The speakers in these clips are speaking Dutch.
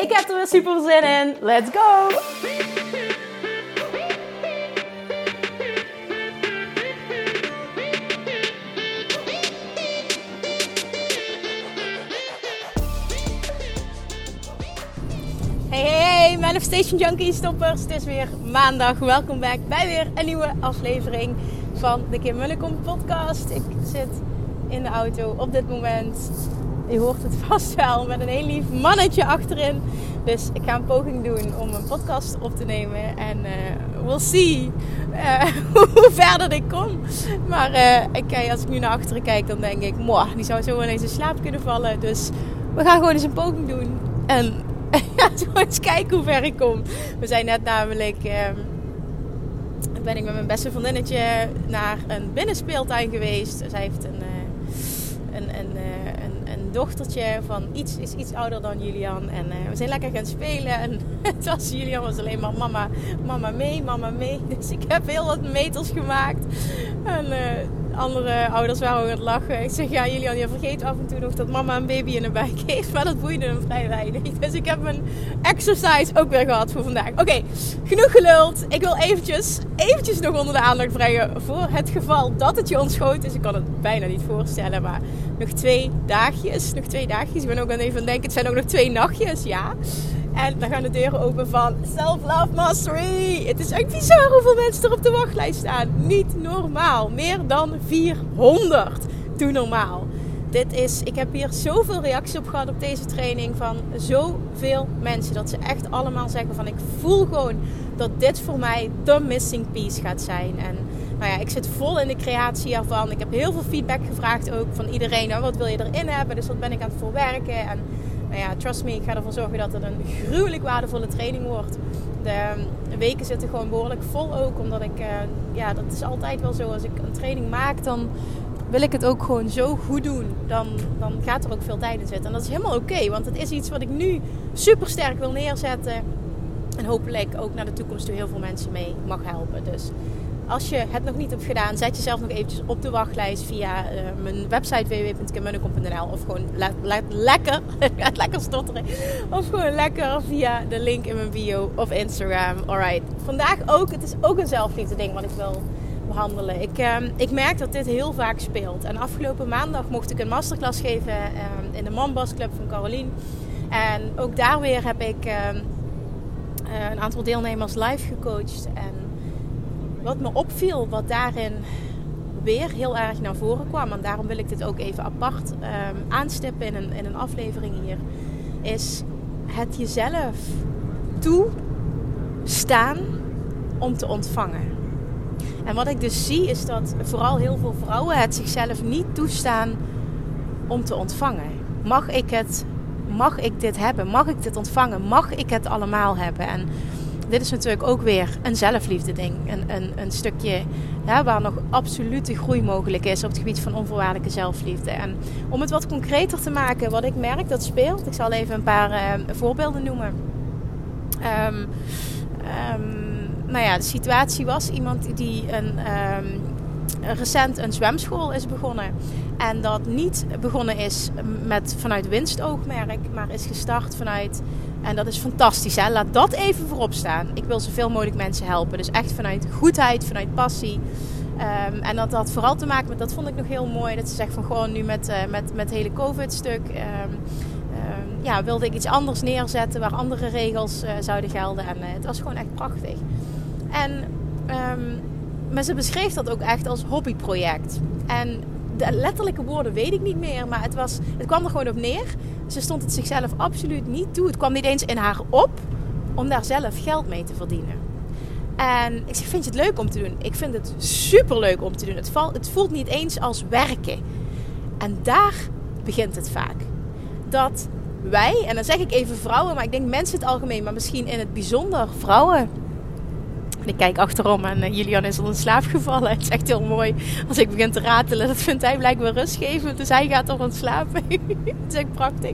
Ik heb er weer super zin in. Let's go! Hey, hey, hey, Manifestation Junkie stoppers. Het is weer maandag. Welkom back bij weer een nieuwe aflevering van de Kim Mullekom podcast. Ik zit in de auto op dit moment. Je hoort het vast wel met een heel lief mannetje achterin. Dus ik ga een poging doen om een podcast op te nemen. En uh, we'll see uh, hoe verder ik kom. Maar uh, ik, als ik nu naar achteren kijk, dan denk ik... Moah, die zou zo ineens in slaap kunnen vallen. Dus we gaan gewoon eens een poging doen. En ja, eens kijken hoe ver ik kom. We zijn net namelijk... ben ik met mijn beste vriendinnetje naar een binnenspeeltuin geweest. Zij heeft een, een, een dochtertje van iets, is iets ouder dan Julian. En uh, we zijn lekker gaan spelen. En het was, Julian was alleen maar mama, mama mee, mama mee. Dus ik heb heel wat meters gemaakt. En uh, andere ouders waren ook aan het lachen. Ik zeg, ja Julian, je vergeet af en toe nog dat mama een baby in de buik heeft. Maar dat boeide hem vrij weinig. Dus ik heb mijn exercise ook weer gehad voor vandaag. Oké, genoeg geluld. Ik wil eventjes, eventjes nog onder de aandacht brengen voor het geval dat het je ontschoot is. Ik kan het bijna niet voorstellen, maar nog twee dagjes. Nog twee dagjes. Ik ben ook aan even denken, het zijn ook nog twee nachtjes, ja. En dan gaan de deuren open van Self-Love Mastery. Het is echt bizar hoeveel mensen er op de wachtlijst staan. Niet normaal. Meer dan 400. Doe normaal. Dit is, ik heb hier zoveel reacties op gehad op deze training van zoveel mensen. Dat ze echt allemaal zeggen van ik voel gewoon dat dit voor mij de missing piece gaat zijn. En nou ja, ik zit vol in de creatie ervan. Ik heb heel veel feedback gevraagd ook van iedereen. Nou, wat wil je erin hebben? Dus wat ben ik aan het voorwerken? En nou ja, trust me, ik ga ervoor zorgen dat het een gruwelijk waardevolle training wordt. De weken zitten gewoon behoorlijk vol ook. Omdat ik, uh, ja, dat is altijd wel zo. Als ik een training maak, dan wil ik het ook gewoon zo goed doen. Dan, dan gaat er ook veel tijd in zitten. En dat is helemaal oké. want het is iets wat ik nu super sterk wil neerzetten. En hopelijk ook naar de toekomst toe heel veel mensen mee mag helpen. Dus als je het nog niet hebt gedaan, zet jezelf nog eventjes op de wachtlijst via uh, mijn website www.kimmunnekom.nl of gewoon le le lekker, lekker stotteren, of gewoon lekker via de link in mijn bio of Instagram. Alright, vandaag ook, het is ook een zelfliefde ding wat ik wil behandelen. Ik, uh, ik merk dat dit heel vaak speelt. En afgelopen maandag mocht ik een masterclass geven uh, in de Mambas Club van Carolien. En ook daar weer heb ik ehm, eh, een aantal deelnemers live gecoacht. En wat me opviel, wat daarin weer heel erg naar voren kwam, en daarom wil ik dit ook even apart um, aanstippen in een, in een aflevering hier, is het jezelf toestaan om te ontvangen. En wat ik dus zie is dat vooral heel veel vrouwen het zichzelf niet toestaan om te ontvangen. Mag ik het? Mag ik dit hebben? Mag ik dit ontvangen? Mag ik het allemaal hebben? En dit is natuurlijk ook weer een zelfliefde ding. Een, een, een stukje waar nog absolute groei mogelijk is op het gebied van onvoorwaardelijke zelfliefde. En om het wat concreter te maken, wat ik merk dat speelt. Ik zal even een paar uh, voorbeelden noemen. Um, um, nou ja, de situatie was iemand die een, recent een zwemschool is begonnen. En dat niet begonnen is met, vanuit winstoogmerk, maar is gestart vanuit en dat is fantastisch. Hè? Laat dat even voorop staan. Ik wil zoveel mogelijk mensen helpen. Dus echt vanuit goedheid, vanuit passie. Um, en dat had vooral te maken met, dat vond ik nog heel mooi. Dat ze zegt van gewoon nu met, uh, met, met het hele COVID-stuk. Um, um, ja, wilde ik iets anders neerzetten waar andere regels uh, zouden gelden. En uh, het was gewoon echt prachtig. En maar ze beschreef dat ook echt als hobbyproject. En de letterlijke woorden weet ik niet meer. Maar het, was, het kwam er gewoon op neer ze stond het zichzelf absoluut niet toe. Het kwam niet eens in haar op om daar zelf geld mee te verdienen. En ik zeg, vind je het leuk om te doen? Ik vind het super leuk om te doen. Het, het voelt niet eens als werken. En daar begint het vaak. Dat wij, en dan zeg ik even vrouwen, maar ik denk mensen in het algemeen, maar misschien in het bijzonder vrouwen. Ik kijk achterom en uh, Julian is al in slaap gevallen. Het is echt heel mooi als ik begin te ratelen. Dat vindt hij blijkbaar rustgevend. Dus hij gaat al slapen. Het is echt prachtig.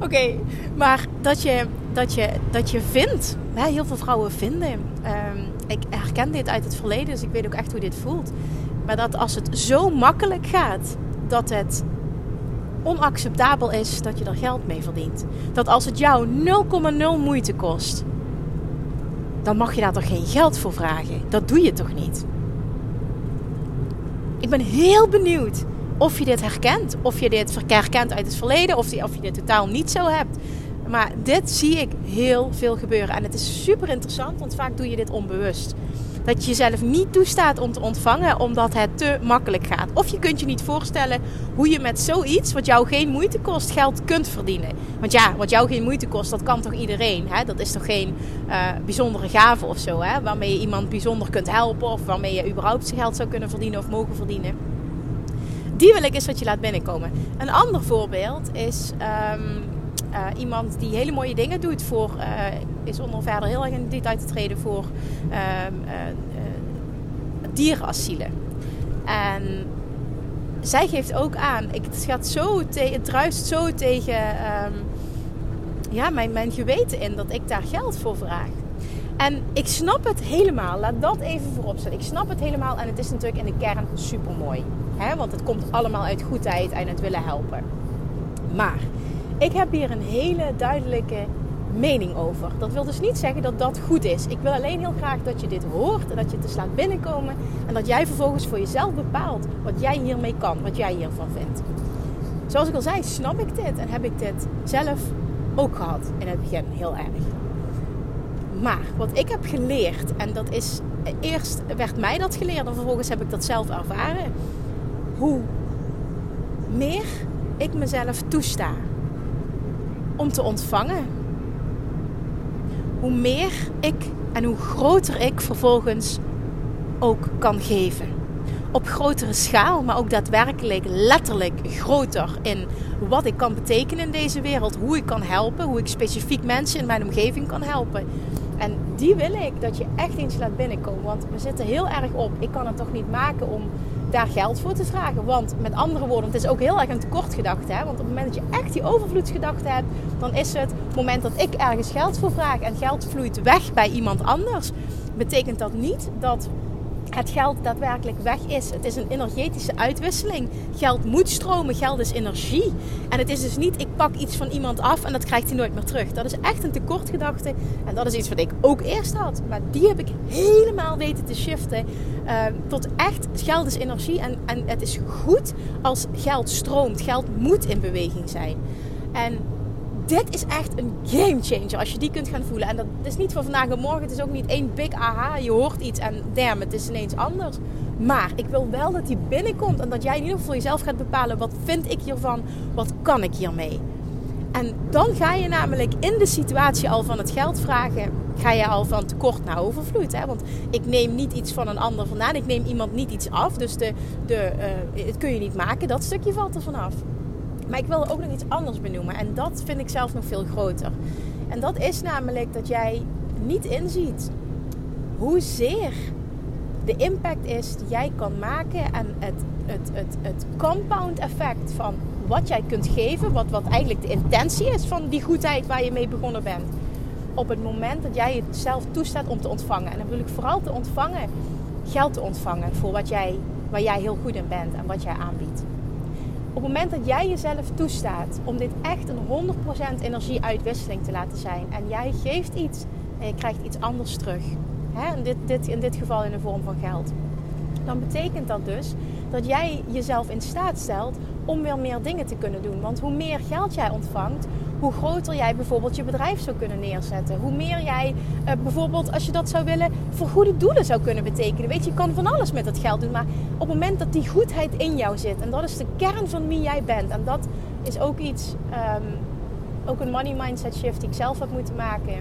Oké, maar dat je, dat, je, dat je vindt. Hè, heel veel vrouwen vinden. Um, ik herken dit uit het verleden, dus ik weet ook echt hoe dit voelt. Maar dat als het zo makkelijk gaat, dat het onacceptabel is dat je er geld mee verdient. Dat als het jou 0,0 moeite kost, dan mag je daar toch geen geld voor vragen. Dat doe je toch niet? Ik ben heel benieuwd of je dit herkent. Of je dit herkent uit het verleden. Of of je dit totaal niet zo hebt. Maar dit zie ik heel veel gebeuren. En het is super interessant, want vaak doe je dit onbewust. Dat je jezelf niet toestaat om te ontvangen omdat het te makkelijk gaat. Of je kunt je niet voorstellen hoe je met zoiets, wat jou geen moeite kost, geld kunt verdienen. Want ja, wat jou geen moeite kost, dat kan toch iedereen? Hè? Dat is toch geen uh, bijzondere gave of zo, hè? waarmee je iemand bijzonder kunt helpen of waarmee je überhaupt geld zou kunnen verdienen of mogen verdienen. Die wil ik eens wat je laat binnenkomen. Een ander voorbeeld is. Um, uh, iemand die hele mooie dingen doet voor, uh, is onder verder heel erg in dit uit te treden voor uh, dierenasielen. En zij geeft ook aan, ik, het, gaat zo het druist zo tegen um, ja, mijn, mijn geweten in dat ik daar geld voor vraag. En ik snap het helemaal. Laat dat even voorop staan. Ik snap het helemaal. En het is natuurlijk in de kern super mooi. Want het komt allemaal uit goedheid en het willen helpen. Maar ik heb hier een hele duidelijke mening over. Dat wil dus niet zeggen dat dat goed is. Ik wil alleen heel graag dat je dit hoort en dat je het dus laat binnenkomen. En dat jij vervolgens voor jezelf bepaalt wat jij hiermee kan, wat jij hiervan vindt. Zoals ik al zei, snap ik dit en heb ik dit zelf ook gehad in het begin heel erg. Maar wat ik heb geleerd, en dat is eerst werd mij dat geleerd en vervolgens heb ik dat zelf ervaren. Hoe meer ik mezelf toesta om te ontvangen. Hoe meer ik en hoe groter ik vervolgens ook kan geven. Op grotere schaal, maar ook daadwerkelijk letterlijk groter in wat ik kan betekenen in deze wereld. Hoe ik kan helpen, hoe ik specifiek mensen in mijn omgeving kan helpen. En die wil ik dat je echt eens laat binnenkomen. Want we zitten heel erg op. Ik kan het toch niet maken om daar geld voor te vragen. Want met andere woorden, het is ook heel erg een tekortgedachte. Hè? Want op het moment dat je echt die overvloedsgedachte hebt, dan is het het moment dat ik ergens geld voor vraag en geld vloeit weg bij iemand anders, betekent dat niet dat het geld daadwerkelijk weg is. Het is een energetische uitwisseling. Geld moet stromen, geld is energie. En het is dus niet, ik pak iets van iemand af en dat krijgt hij nooit meer terug. Dat is echt een tekortgedachte. En dat is iets wat ik ook eerst had. Maar die heb ik helemaal weten te shiften. Uh, tot echt, geld is energie. En, en het is goed als geld stroomt. Geld moet in beweging zijn. En dit is echt een game changer als je die kunt gaan voelen. En dat is niet van vandaag en morgen. Het is ook niet één big aha. Je hoort iets en damn, het is ineens anders. Maar ik wil wel dat die binnenkomt en dat jij in ieder geval jezelf gaat bepalen: wat vind ik hiervan? Wat kan ik hiermee? En dan ga je namelijk in de situatie al van het geld vragen, ga je al van tekort naar overvloed. Hè? Want ik neem niet iets van een ander vandaan, ik neem iemand niet iets af. Dus de, de, uh, het kun je niet maken, dat stukje valt er vanaf. Maar ik wil ook nog iets anders benoemen. En dat vind ik zelf nog veel groter. En dat is namelijk dat jij niet inziet hoezeer de impact is die jij kan maken. En het, het, het, het compound effect van wat jij kunt geven. Wat, wat eigenlijk de intentie is van die goedheid waar je mee begonnen bent. Op het moment dat jij het zelf toestaat om te ontvangen. En dan wil ik vooral te ontvangen, geld te ontvangen voor wat jij, waar jij heel goed in bent en wat jij aanbiedt het moment dat jij jezelf toestaat om dit echt een 100% energieuitwisseling te laten zijn en jij geeft iets en je krijgt iets anders terug, hè, dit, dit, in dit geval in de vorm van geld, dan betekent dat dus dat jij jezelf in staat stelt om weer meer dingen te kunnen doen. Want hoe meer geld jij ontvangt, hoe groter jij bijvoorbeeld je bedrijf zou kunnen neerzetten. Hoe meer jij uh, bijvoorbeeld, als je dat zou willen, voor goede doelen zou kunnen betekenen. Weet je, je kan van alles met dat geld doen. Maar op het moment dat die goedheid in jou zit, en dat is de kern van wie jij bent. En dat is ook iets, um, ook een money mindset shift die ik zelf heb moeten maken.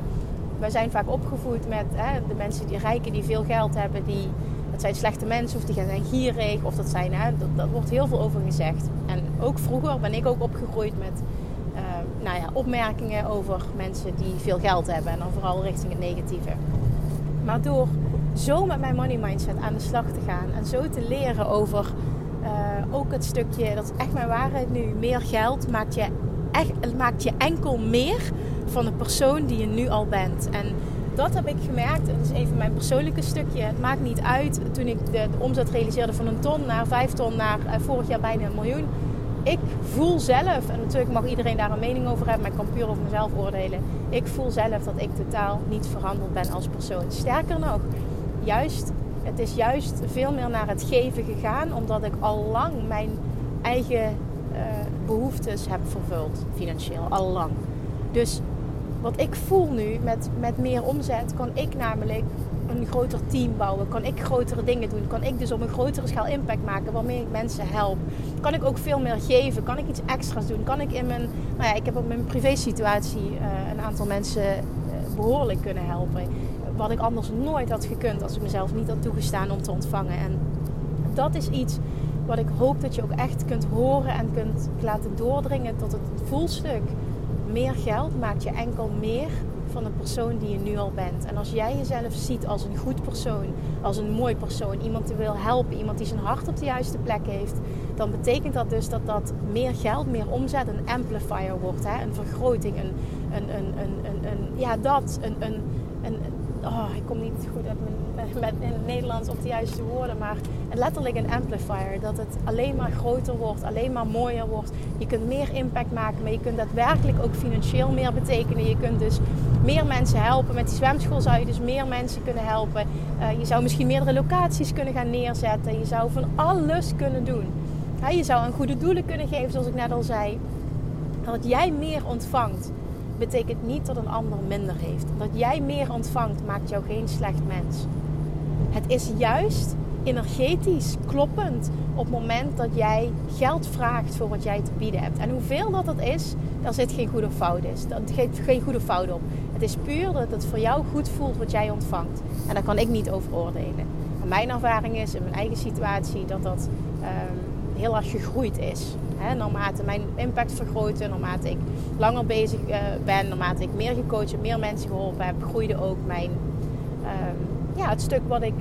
Wij zijn vaak opgevoed met hè, de mensen die rijken, die veel geld hebben, die dat zijn slechte mensen of die zijn gierig of dat zijn, hè, dat, dat wordt heel veel over gezegd. En ook vroeger ben ik ook opgegroeid met nou ja, opmerkingen over mensen die veel geld hebben. En dan vooral richting het negatieve. Maar door zo met mijn money mindset aan de slag te gaan en zo te leren over uh, ook het stukje, dat is echt mijn waarheid nu, meer geld maakt je, echt, maakt je enkel meer van de persoon die je nu al bent. En dat heb ik gemerkt. Dat is even mijn persoonlijke stukje. Het maakt niet uit. Toen ik de, omzet realiseerde van een ton naar vijf ton naar uh, vorig jaar bijna een miljoen. Ik voel zelf, en natuurlijk mag iedereen daar een mening over hebben, maar ik kan puur over mezelf oordelen. Ik voel zelf dat ik totaal niet veranderd ben als persoon. Sterker nog, juist, het is juist veel meer naar het geven gegaan, omdat ik al lang mijn eigen uh, behoeftes heb vervuld, financieel, al lang. Dus wat ik voel nu met, met meer omzet, kan ik namelijk een groter team bouwen. Kan ik grotere dingen doen. Kan ik dus op een grotere schaal impact maken waarmee ik mensen help. Kan ik ook veel meer geven. Kan ik iets extra's doen. Kan ik in mijn, nou ja, ik heb op mijn privé situatie uh, een aantal mensen uh, behoorlijk kunnen helpen. Wat ik anders nooit had gekund als ik mezelf niet had toegestaan om te ontvangen. En dat is iets wat ik hoop dat je ook echt kunt horen en kunt laten doordringen tot het voelstuk meer geld maakt je enkel meer van de persoon die je nu al bent. En als jij jezelf ziet als een goed persoon, als een mooi persoon, iemand die wil helpen, iemand die zijn hart op de juiste plek heeft, dan betekent dat dus dat dat meer geld, meer omzet, een amplifier wordt. Hè? Een vergroting, een, een, een, een, ja, dat, een, een, oh, ik kom niet goed uit mijn, met, in het Nederlands op de juiste woorden, maar letterlijk een amplifier. Dat het alleen maar groter wordt, alleen maar mooier wordt. Je kunt meer impact maken, maar je kunt daadwerkelijk ook financieel meer betekenen. Je kunt dus meer mensen helpen. Met die zwemschool zou je dus meer mensen kunnen helpen. Uh, je zou misschien meerdere locaties kunnen gaan neerzetten. Je zou van alles kunnen doen. Je zou een goede doelen kunnen geven, zoals ik net al zei. Dat jij meer ontvangt, betekent niet dat een ander minder heeft. Dat jij meer ontvangt, maakt jou geen slecht mens. Het is juist energetisch kloppend op het moment dat jij geld vraagt voor wat jij te bieden hebt. En hoeveel dat dat is, daar zit geen goede fout is. Dat geeft geen goede fout op. Het is puur dat het voor jou goed voelt wat jij ontvangt. En daar kan ik niet over oordelen. En mijn ervaring is in mijn eigen situatie dat dat um, heel erg gegroeid is. He, naarmate mijn impact vergrootte, naarmate ik langer bezig uh, ben, naarmate ik meer gecoacht meer mensen geholpen heb, groeide ook mijn, um, ja, het stuk wat ik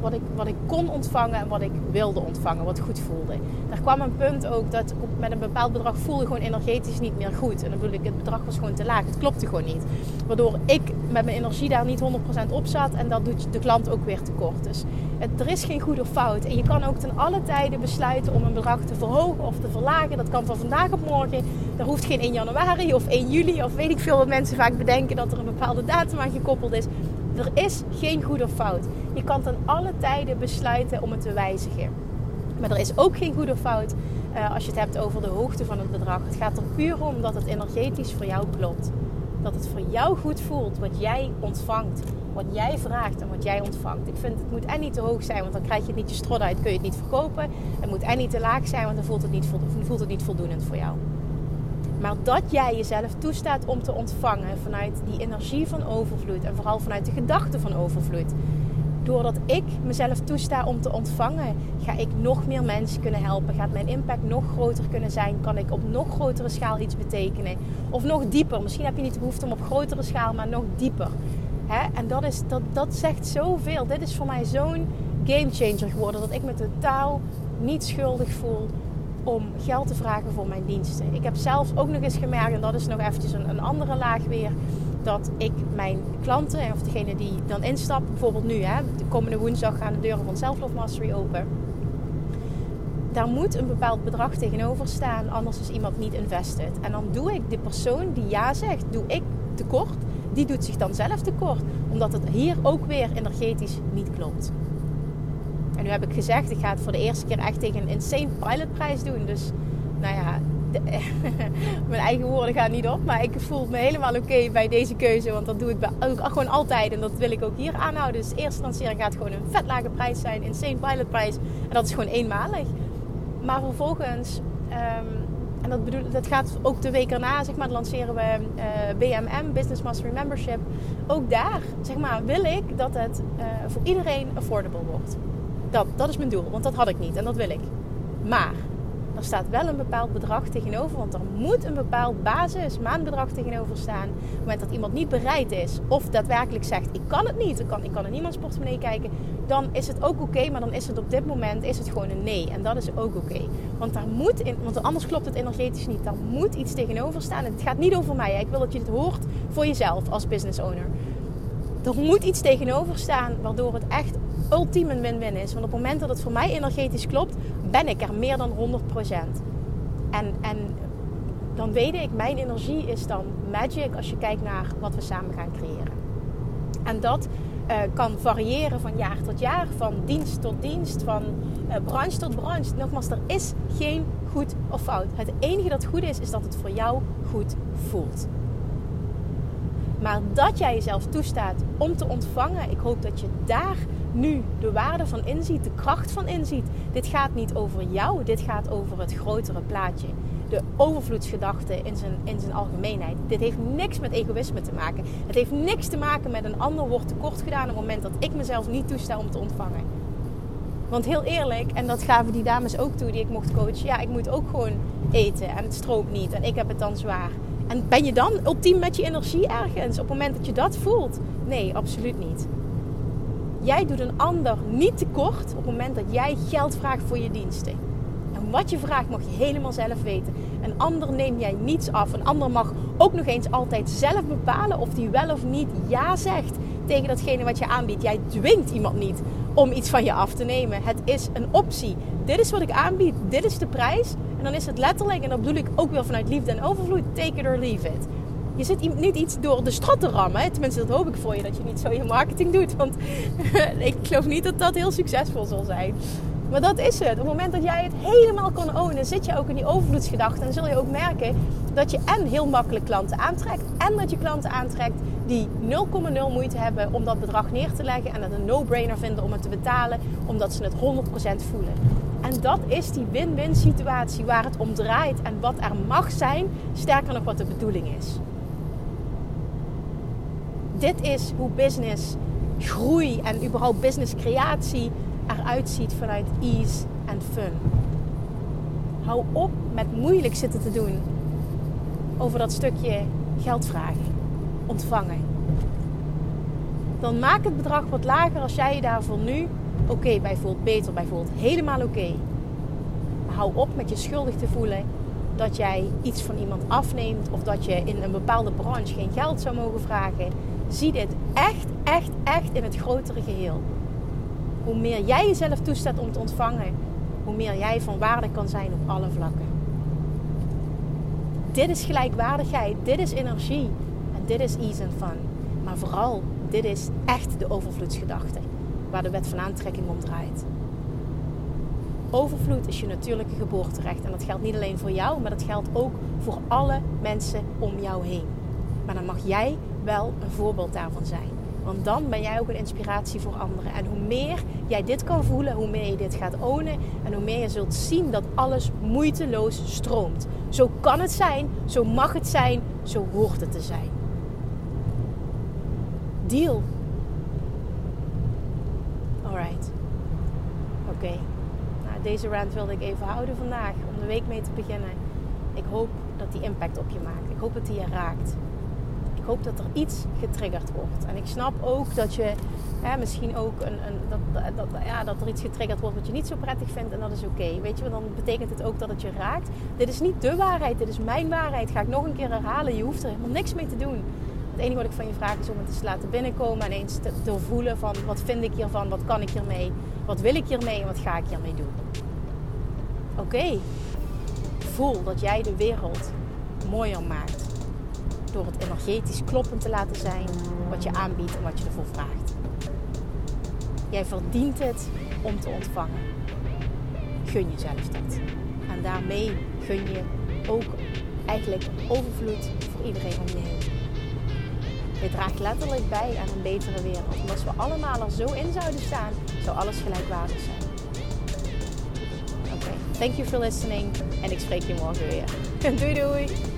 wat, ik, wat ik kon ontvangen en wat ik wilde ontvangen, wat goed voelde. Er kwam een punt ook dat met een bepaald bedrag voelde gewoon energetisch niet meer goed. En dan bedoel ik, het bedrag was gewoon te laag. Het klopte gewoon niet. Waardoor ik met mijn energie daar niet 100% op zat en dat doet de klant ook weer tekort. Dus er is geen goed of fout. En je kan ook ten alle tijden besluiten om een bedrag te verhogen of te verlagen. Dat kan van vandaag op morgen. Er hoeft geen 1 januari of 1 juli of weet ik veel wat mensen vaak bedenken dat er een bepaalde datum aan gekoppeld is. Er is geen goed of fout. Je kan ten alle tijden besluiten om het te wijzigen. Maar er is ook geen goed of fout uh, als je het hebt over de hoogte van het bedrag. Het gaat er puur om dat het energetisch voor jou klopt. Dat het voor jou goed voelt wat jij ontvangt. Wat jij vraagt en wat jij ontvangt. Ik vind het moet en niet te hoog zijn, want dan krijg je het niet je strot uit, kun je het niet verkopen. Het moet en niet te laag zijn, want dan voelt het niet, voelt het niet voldoenend voor jou. Maar dat jij jezelf toestaat om te ontvangen vanuit die energie van overvloed en vooral vanuit de gedachte van overvloed. Doordat ik mezelf toesta om te ontvangen, ga ik nog meer mensen kunnen helpen. Gaat mijn impact nog groter kunnen zijn? Kan ik op nog grotere schaal iets betekenen? Of nog dieper? Misschien heb je niet de behoefte om op grotere schaal, maar nog dieper. En dat, is, dat, dat zegt zoveel. Dit is voor mij zo'n game changer geworden dat ik me totaal niet schuldig voel om geld te vragen voor mijn diensten. Ik heb zelf ook nog eens gemerkt, en dat is nog eventjes een, een andere laag weer, dat ik mijn klanten, of degene die dan instappen, bijvoorbeeld nu, hè, de komende woensdag gaan de deuren van Self Mastery open. Daar moet een bepaald bedrag tegenover staan, anders is iemand niet invested. En dan doe ik de persoon die ja zegt, doe ik tekort. Die doet zich dan zelf tekort, omdat het hier ook weer energetisch niet klopt. En nu heb ik gezegd, ik ga het voor de eerste keer echt tegen een insane pilotprijs doen. Dus nou ja, mijn eigen woorden gaan niet op. Maar ik voel me helemaal oké bij deze keuze. Want dat doe ik bij, ook gewoon altijd. En dat wil ik ook hier aanhouden. Dus eerste lancering gaat gewoon een vet lage prijs zijn. Insane pilotprijs. En dat is gewoon eenmalig. Maar vervolgens... Um, en dat, bedoel, dat gaat ook de week erna, zeg maar, lanceren we eh, BMM, Business Mastery Membership. Ook daar, zeg maar, wil ik dat het uh, voor iedereen affordable wordt. Dat, dat is mijn doel, want dat had ik niet en dat wil ik. Maar er staat wel een bepaald bedrag tegenover. Want er moet een bepaald basis maandbedrag tegenover staan. Op het moment dat iemand niet bereid is of daadwerkelijk zegt: Ik kan het niet, ik kan, ik kan in niemands portemonnee kijken. Dan is het ook oké, maar dan is het op dit moment is het gewoon een nee. En dat is ook oké. Want daar moet want anders klopt het energetisch niet. Daar moet iets tegenover staan. En het gaat niet over mij. Ik wil dat je het hoort voor jezelf als business owner. Er moet iets tegenover staan waardoor het echt ultiem een win-win is. Want op het moment dat het voor mij energetisch klopt, ben ik er meer dan 100%. En, en dan weet ik, mijn energie is dan magic als je kijkt naar wat we samen gaan creëren. En dat uh, kan variëren van jaar tot jaar, van dienst tot dienst, van uh, branche tot branche. Nogmaals, er is geen goed of fout. Het enige dat goed is, is dat het voor jou goed voelt. Maar dat jij jezelf toestaat om te ontvangen, ik hoop dat je daar nu de waarde van inziet, de kracht van inziet. Dit gaat niet over jou, dit gaat over het grotere plaatje. De overvloedsgedachte in zijn, in zijn algemeenheid. Dit heeft niks met egoïsme te maken. Het heeft niks te maken met een ander wordt tekort gedaan op het moment dat ik mezelf niet toesta om te ontvangen. Want heel eerlijk, en dat gaven die dames ook toe die ik mocht coachen. Ja, ik moet ook gewoon eten en het stroomt niet en ik heb het dan zwaar. En ben je dan ultiem met je energie ergens op het moment dat je dat voelt? Nee, absoluut niet. Jij doet een ander niet tekort op het moment dat jij geld vraagt voor je diensten. En wat je vraagt mag je helemaal zelf weten. Een ander neem jij niets af. Een ander mag ook nog eens altijd zelf bepalen of die wel of niet ja zegt tegen datgene wat je aanbiedt. Jij dwingt iemand niet om iets van je af te nemen. Het is een optie. Dit is wat ik aanbied. Dit is de prijs. En dan is het letterlijk, en dat bedoel ik ook wel vanuit liefde en overvloed, take it or leave it. Je zit niet iets door de strot te rammen. Tenminste, dat hoop ik voor je, dat je niet zo je marketing doet. Want ik geloof niet dat dat heel succesvol zal zijn. Maar dat is het. Op het moment dat jij het helemaal kan ownen, zit je ook in die overvloedsgedachte. En zul je ook merken dat je en heel makkelijk klanten aantrekt. En dat je klanten aantrekt die 0,0 moeite hebben om dat bedrag neer te leggen. En het een no-brainer vinden om het te betalen, omdat ze het 100% voelen. En dat is die win-win situatie waar het om draait en wat er mag zijn, sterker nog wat de bedoeling is. Dit is hoe business groei en überhaupt business creatie eruit ziet vanuit ease en fun. Hou op met moeilijk zitten te doen over dat stukje geld vragen, ontvangen. Dan maak het bedrag wat lager als jij je daarvoor nu oké bij voelt, beter bij voelt. Helemaal oké. Hou op met je schuldig te voelen dat jij iets van iemand afneemt of dat je in een bepaalde branche geen geld zou mogen vragen. Zie dit echt, echt, echt in het grotere geheel. Hoe meer jij jezelf toestaat om te ontvangen, hoe meer jij van waarde kan zijn op alle vlakken. Dit is gelijkwaardigheid, dit is energie en dit is ease and fun. Maar vooral, dit is echt de overvloedsgedachte waar de wet van aantrekking om draait. Overvloed is je natuurlijke geboorterecht. En dat geldt niet alleen voor jou, maar dat geldt ook voor alle mensen om jou heen. Maar dan mag jij wel een voorbeeld daarvan zijn. Want dan ben jij ook een inspiratie voor anderen. En hoe meer jij dit kan voelen, hoe meer je dit gaat ownen. En hoe meer je zult zien dat alles moeiteloos stroomt. Zo kan het zijn, zo mag het zijn, zo hoort het te zijn. Deal Oké, nou, deze rant wilde ik even houden vandaag om de week mee te beginnen. Ik hoop dat die impact op je maakt. Ik hoop dat die je raakt. Hoop dat er iets getriggerd wordt. En ik snap ook dat je hè, misschien ook een, een, dat, dat, ja, dat er iets getriggerd wordt wat je niet zo prettig vindt. En dat is oké. Weet je, dan betekent het ook dat het je raakt. Dit is niet de waarheid, dit is mijn waarheid. Ga ik nog een keer herhalen. Je hoeft er helemaal niks mee te doen. Het enige wat ik van je vraag is om het eens te laten binnenkomen en eens te, te voelen van wat vind ik hiervan, wat kan ik hiermee, wat wil ik hiermee en wat ga ik hiermee doen. Oké, voel dat jij de wereld mooier maakt door het energetisch kloppend te laten zijn wat je aanbiedt en wat je ervoor vraagt. Jij verdient het om te ontvangen. Gun jezelf dat. En daarmee gun je ook eigenlijk overvloed voor iedereen om je heen. Je draagt letterlijk bij aan een betere wereld. En als we allemaal er zo in zouden staan, zou alles gelijkwaardig zijn. Oké, thank you for listening. En ik spreek je morgen weer. doei doei!